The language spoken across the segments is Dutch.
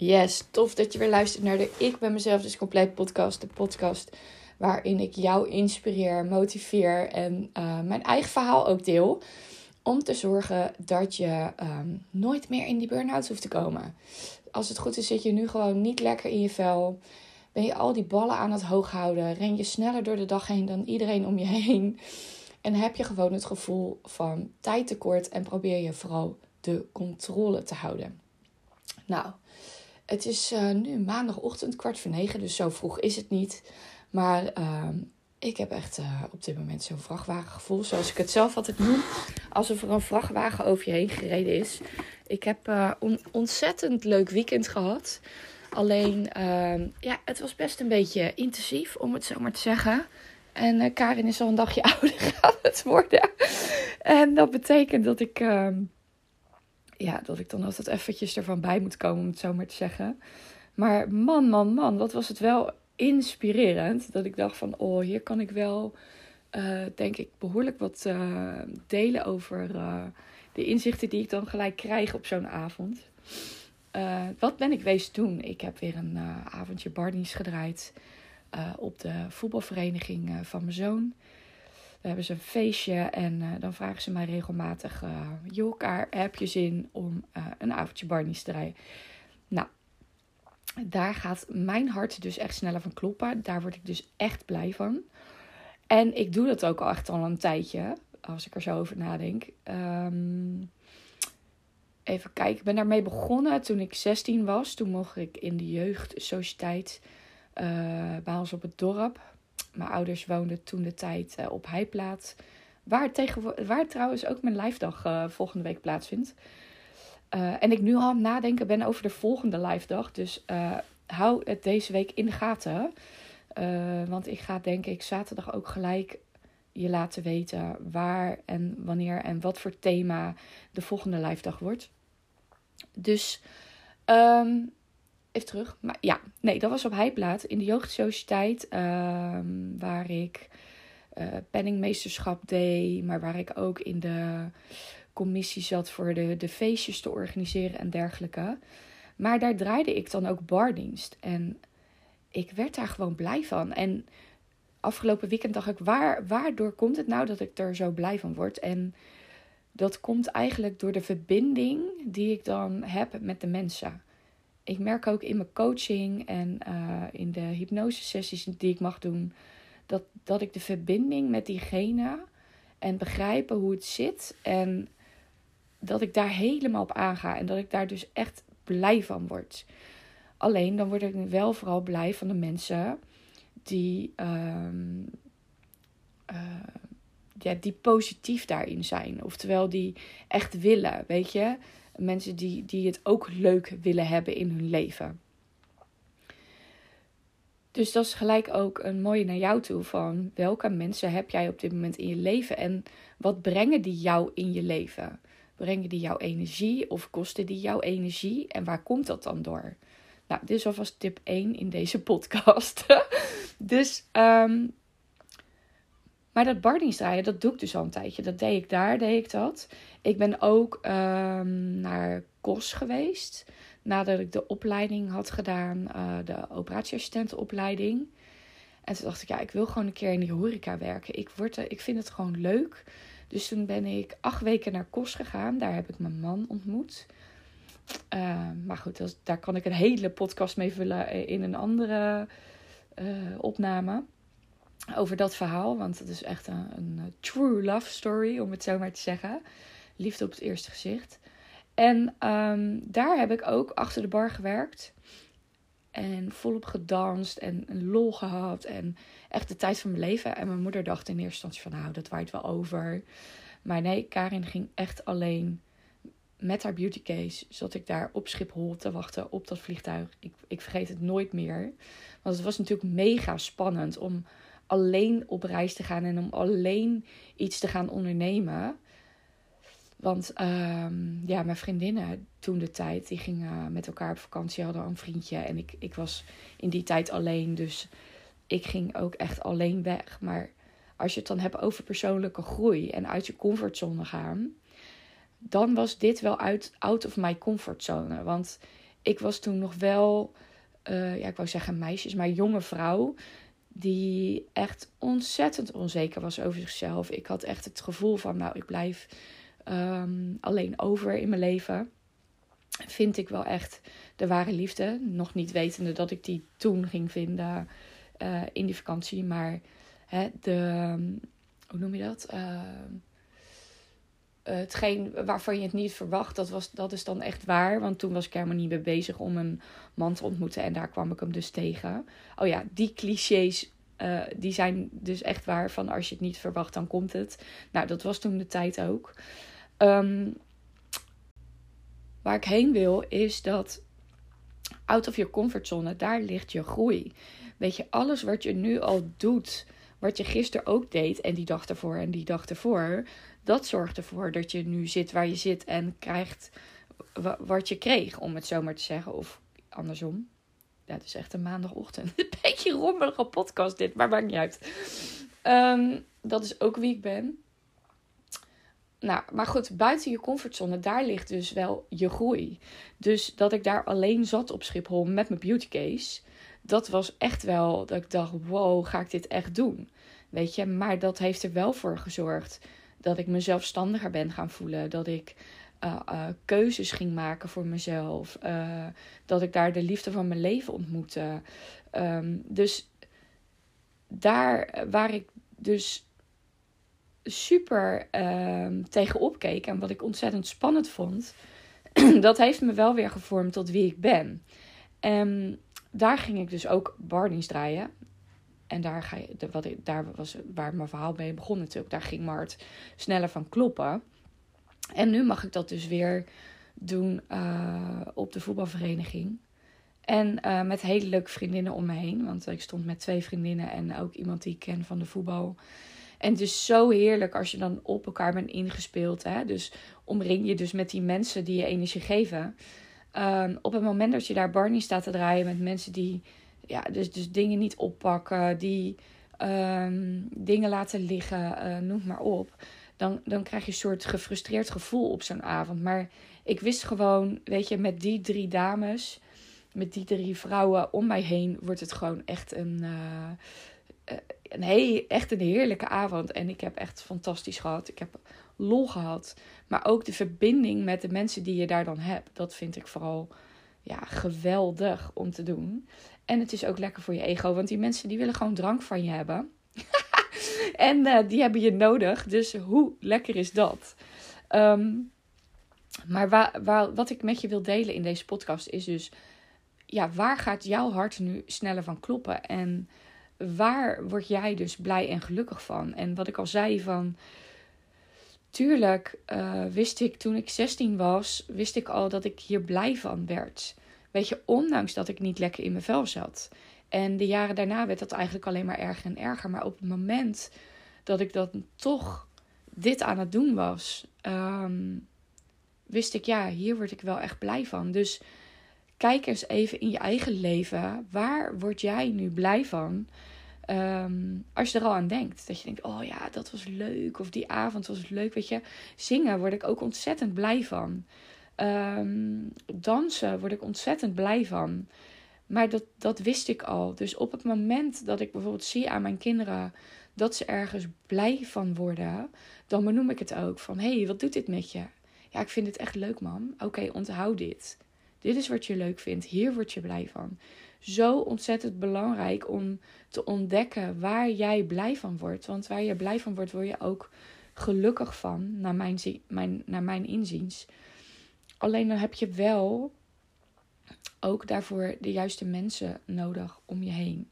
Yes, tof dat je weer luistert naar de Ik ben mezelf dus compleet podcast. De podcast waarin ik jou inspireer, motiveer en uh, mijn eigen verhaal ook deel. Om te zorgen dat je um, nooit meer in die burn-out hoeft te komen. Als het goed is, zit je nu gewoon niet lekker in je vel. Ben je al die ballen aan het hoog houden? Ren je sneller door de dag heen dan iedereen om je heen? En heb je gewoon het gevoel van tijdtekort en probeer je vooral de controle te houden. Nou, het is uh, nu maandagochtend, kwart voor negen, dus zo vroeg is het niet. Maar uh, ik heb echt uh, op dit moment zo'n vrachtwagengevoel, zoals ik het zelf altijd noem. Alsof er een vrachtwagen over je heen gereden is. Ik heb een eh, ontzettend leuk weekend gehad. Alleen, ehm, ja, het was best een beetje intensief, om het zo maar te zeggen. En Karin is al een dagje ouder aan het worden. En dat betekent dat ik ehm, ja, dat ik dan altijd eventjes ervan bij moet komen, om het zo maar te zeggen. Maar man, man, man, wat was het wel inspirerend. Dat ik dacht van, oh, hier kan ik wel, uh, denk ik, behoorlijk wat uh, delen over uh, de inzichten die ik dan gelijk krijg op zo'n avond. wat ben ik wezen doen? Ik heb weer een avondje Barnies gedraaid op de voetbalvereniging van mijn zoon. We hebben ze een feestje en uh, dan vragen ze mij regelmatig: uh, joh, heb je zin om uh, een avondje Barney's te rijden? Nou, daar gaat mijn hart dus echt sneller van kloppen. Daar word ik dus echt blij van. En ik doe dat ook al echt al een tijdje, als ik er zo over nadenk. Um, even kijken, ik ben daarmee begonnen toen ik 16 was. Toen mocht ik in de jeugdsociëteit bij ons op het dorp mijn ouders woonden toen de tijd uh, op Heiplaat. Waar, tegen, waar trouwens ook mijn live dag uh, volgende week plaatsvindt. Uh, en ik nu al aan het nadenken ben over de volgende live dag. Dus hou het deze week in de gaten. want ik ga denk ik zaterdag ook gelijk je laten weten waar en wanneer en wat voor thema de volgende live dag wordt. Dus um, Even terug. Maar ja, nee, dat was op Heiplaat in de jeugdsociëteit. Uh, waar ik uh, penningmeesterschap deed. Maar waar ik ook in de commissie zat voor de, de feestjes te organiseren en dergelijke. Maar daar draaide ik dan ook bardienst. En ik werd daar gewoon blij van. En afgelopen weekend dacht ik, waar, waardoor komt het nou dat ik er zo blij van word? En dat komt eigenlijk door de verbinding die ik dan heb met de mensen ik merk ook in mijn coaching en uh, in de hypnosesessies die ik mag doen, dat, dat ik de verbinding met diegene en begrijpen hoe het zit en dat ik daar helemaal op aanga en dat ik daar dus echt blij van word. Alleen dan word ik wel vooral blij van de mensen die, uh, uh, ja, die positief daarin zijn. Oftewel die echt willen, weet je mensen die, die het ook leuk willen hebben in hun leven. Dus dat is gelijk ook een mooie naar jou toe van welke mensen heb jij op dit moment in je leven en wat brengen die jou in je leven? Brengen die jouw energie of kosten die jouw energie en waar komt dat dan door? Nou, dit is alvast tip 1 in deze podcast. dus um, maar dat bardingsdraaien, dat doe ik dus al een tijdje. Dat deed ik daar, deed ik dat. Ik ben ook um, naar KOS geweest. Nadat ik de opleiding had gedaan, uh, de operatieassistentenopleiding. En toen dacht ik, ja, ik wil gewoon een keer in die horeca werken. Ik, word ik vind het gewoon leuk. Dus toen ben ik acht weken naar KOS gegaan. Daar heb ik mijn man ontmoet. Uh, maar goed, dat, daar kan ik een hele podcast mee vullen in een andere uh, opname over dat verhaal. Want het is echt een, een, true love story, om het zo maar te zeggen. Liefde op het eerste gezicht. En um, daar heb ik ook achter de bar gewerkt. En volop gedanst en lol gehad. En echt de tijd van mijn leven. En mijn moeder dacht in eerste instantie van nou, dat waait wel over. Maar nee, Karin ging echt alleen met haar beautycase. Zat ik daar op Schiphol te wachten op dat vliegtuig. Ik, ik vergeet het nooit meer. Want het was natuurlijk mega spannend om alleen op reis te gaan en om alleen iets te gaan ondernemen. Want um, ja, mijn vriendinnen toen de tijd, die gingen met elkaar op vakantie, hadden een vriendje. En ik, ik was in die tijd alleen, dus ik ging ook echt alleen weg. Maar als je het dan hebt over persoonlijke groei en uit je comfortzone gaan, dan was dit wel uit out of my comfortzone. Want ik was toen nog wel, uh, ja, ik wou zeggen meisjes, maar jonge vrouw. Die echt ontzettend onzeker was over zichzelf. Ik had echt het gevoel van, nou, ik blijf um, alleen over in mijn leven. Vind ik wel echt de ware liefde. Nog niet wetende dat ik die toen ging vinden uh, in die vakantie. Maar hè, de, hoe noem je dat? Uh, hetgeen waarvan je het niet verwacht, dat, was, dat is dan echt waar. Want toen was ik helemaal niet mee bezig om een man te ontmoeten. En daar kwam ik hem dus tegen. Oh ja, die clichés, uh, die zijn dus echt waar. Van als je het niet verwacht, dan komt het. Nou, dat was toen de tijd ook. Um, waar ik heen wil, is dat out of your comfortzone, daar ligt je groei. Weet je, alles wat je nu al doet, wat je gisteren ook deed en die dag ervoor en die dag ervoor, dat zorgt ervoor dat je nu zit waar je zit en krijgt wat je kreeg, om het zo maar te zeggen. Of andersom. Het is echt een maandagochtend. Een beetje rommelige podcast dit, maar maakt niet uit. Um, dat is ook wie ik ben. Nou, maar goed, buiten je comfortzone, daar ligt dus wel je groei. Dus dat ik daar alleen zat op Schiphol met mijn beauty case, dat was echt wel dat ik dacht: wow, ga ik dit echt doen? Weet je, maar dat heeft er wel voor gezorgd dat ik me zelfstandiger ben gaan voelen. Dat ik uh, uh, keuzes ging maken voor mezelf. Uh, dat ik daar de liefde van mijn leven ontmoette. Um, dus daar waar ik dus super uh, tegenop keek en wat ik ontzettend spannend vond, dat heeft me wel weer gevormd tot wie ik ben. En daar ging ik dus ook Barney's draaien. En daar, ga je, wat daar was waar mijn verhaal mee begon natuurlijk. Daar ging Mart sneller van kloppen. En nu mag ik dat dus weer doen uh, op de voetbalvereniging. En uh, met hele leuke vriendinnen om me heen. Want ik stond met twee vriendinnen en ook iemand die ik ken van de voetbal. En het is zo heerlijk als je dan op elkaar bent ingespeeld. Hè? Dus omring je dus met die mensen die je energie geven. Um, op het moment dat je daar Barney staat te draaien met mensen die ja, dus, dus dingen niet oppakken, die um, dingen laten liggen, uh, noem maar op. Dan, dan krijg je een soort gefrustreerd gevoel op zo'n avond. Maar ik wist gewoon, weet je, met die drie dames, met die drie vrouwen om mij heen, wordt het gewoon echt een. Uh, echt een heerlijke avond. En ik heb echt fantastisch gehad. Ik heb lol gehad. Maar ook de verbinding met de mensen die je daar dan hebt. Dat vind ik vooral ja, geweldig om te doen. En het is ook lekker voor je ego. Want die mensen die willen gewoon drank van je hebben. en uh, die hebben je nodig. Dus hoe lekker is dat? Um, maar waar, wat ik met je wil delen in deze podcast is dus... Ja, waar gaat jouw hart nu sneller van kloppen? En waar word jij dus blij en gelukkig van? En wat ik al zei van. Tuurlijk uh, wist ik toen ik 16 was, wist ik al dat ik hier blij van werd. Weet je, ondanks dat ik niet lekker in mijn vel zat. En de jaren daarna werd dat eigenlijk alleen maar erger en erger. Maar op het moment dat ik dat toch dit aan het doen was, um, wist ik, ja, hier word ik wel echt blij van. Dus kijk eens even in je eigen leven. Waar word jij nu blij van? Um, als je er al aan denkt. Dat je denkt, oh ja, dat was leuk. Of die avond was leuk. Weet je, zingen word ik ook ontzettend blij van. Um, dansen word ik ontzettend blij van. Maar dat, dat wist ik al. Dus op het moment dat ik bijvoorbeeld zie aan mijn kinderen dat ze ergens blij van worden, dan benoem ik het ook van: hey, wat doet dit met je? Ja, ik vind het echt leuk, man. Oké, onthoud dit. Dit is wat je leuk vindt. Hier word je blij van. Zo ontzettend belangrijk om te ontdekken waar jij blij van wordt. Want waar je blij van wordt, word je ook gelukkig van, naar mijn, mijn, naar mijn inziens. Alleen dan heb je wel ook daarvoor de juiste mensen nodig om je heen.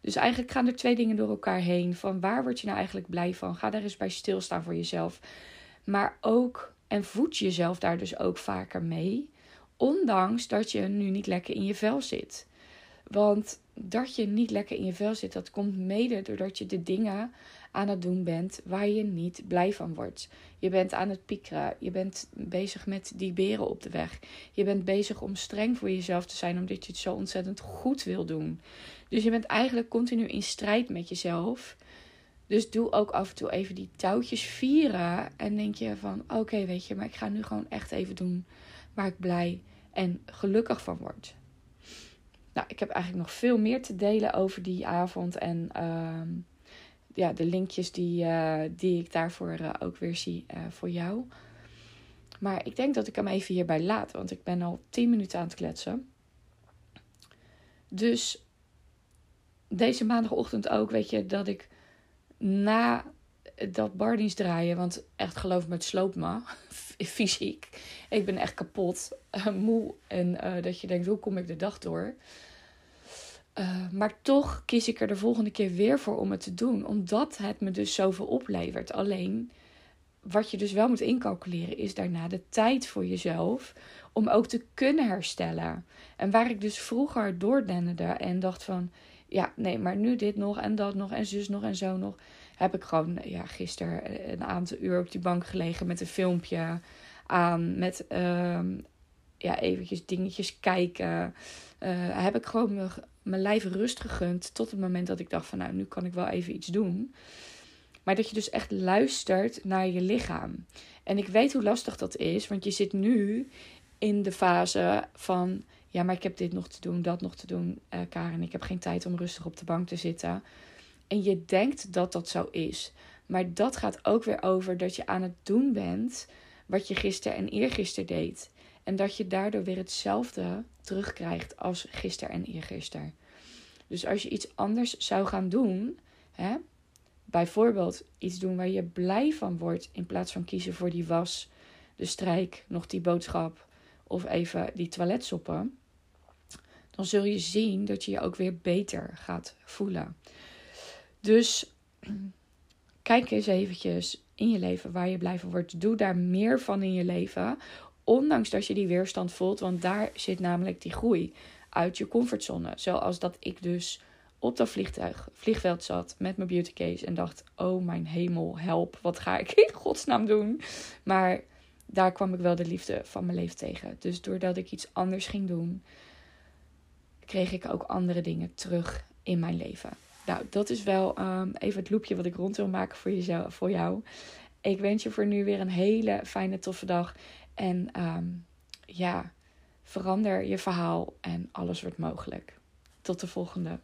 Dus eigenlijk gaan er twee dingen door elkaar heen. Van waar word je nou eigenlijk blij van? Ga daar eens bij stilstaan voor jezelf. Maar ook, en voed jezelf daar dus ook vaker mee. Ondanks dat je nu niet lekker in je vel zit. Want dat je niet lekker in je vel zit, dat komt mede doordat je de dingen aan het doen bent waar je niet blij van wordt. Je bent aan het piekeren. Je bent bezig met die beren op de weg. Je bent bezig om streng voor jezelf te zijn omdat je het zo ontzettend goed wil doen. Dus je bent eigenlijk continu in strijd met jezelf. Dus doe ook af en toe even die touwtjes vieren. En denk je van oké, weet je, maar ik ga nu gewoon echt even doen waar ik blij en gelukkig van wordt. Nou, ik heb eigenlijk nog veel meer te delen over die avond en ehm, ja, de linkjes die, uh, die ik daarvoor uh, ook weer zie uh, voor jou. Maar ik denk dat ik hem even hierbij laat, want ik ben al 10 minuten aan het kletsen. Dus deze maandagochtend ook, weet je, dat ik na dat bardienst draaien, want echt geloof me, het sloopt me fysiek. Ik ben echt kapot, moe en dat je denkt, hoe kom ik de dag door? Uh, maar toch kies ik er de volgende keer weer voor om het te doen. Omdat het me dus zoveel oplevert. Alleen wat je dus wel moet incalculeren is daarna de tijd voor jezelf. Om ook te kunnen herstellen. En waar ik dus vroeger doordennerde en dacht van... Ja, nee, maar nu dit nog en dat nog en zus nog en zo nog. Heb ik gewoon ja, gisteren een aantal uur op die bank gelegen met een filmpje aan. Met uh, ja, eventjes dingetjes kijken. Uh, heb ik gewoon mijn lijf rust gegund tot het moment dat ik dacht van nou, nu kan ik wel even iets doen. Maar dat je dus echt luistert naar je lichaam. En ik weet hoe lastig dat is, want je zit nu in de fase van ja, maar ik heb dit nog te doen, dat nog te doen, uh, Karen. Ik heb geen tijd om rustig op de bank te zitten. En je denkt dat dat zo is. Maar dat gaat ook weer over dat je aan het doen bent wat je gisteren en eergisteren deed. En dat je daardoor weer hetzelfde terugkrijgt als gisteren en eergisteren. Dus als je iets anders zou gaan doen, hè, bijvoorbeeld iets doen waar je blij van wordt, in plaats van kiezen voor die was, de strijk, nog die boodschap of even die toiletsoppen, dan zul je zien dat je je ook weer beter gaat voelen. Dus kijk eens eventjes in je leven waar je blij van wordt. Doe daar meer van in je leven Ondanks dat je die weerstand voelt, want daar zit namelijk die groei uit je comfortzone. Zoals dat ik dus op dat vliegtuig, vliegveld zat met mijn beauty case en dacht: Oh mijn hemel, help, wat ga ik in godsnaam doen? Maar daar kwam ik wel de liefde van mijn leven tegen. Dus doordat ik iets anders ging doen, kreeg ik ook andere dingen terug in mijn leven. Nou, dat is wel um, even het loopje wat ik rond wil maken voor, jezelf, voor jou. Ik wens je voor nu weer een hele fijne, toffe dag. En um, ja, verander je verhaal en alles wordt mogelijk. Tot de volgende.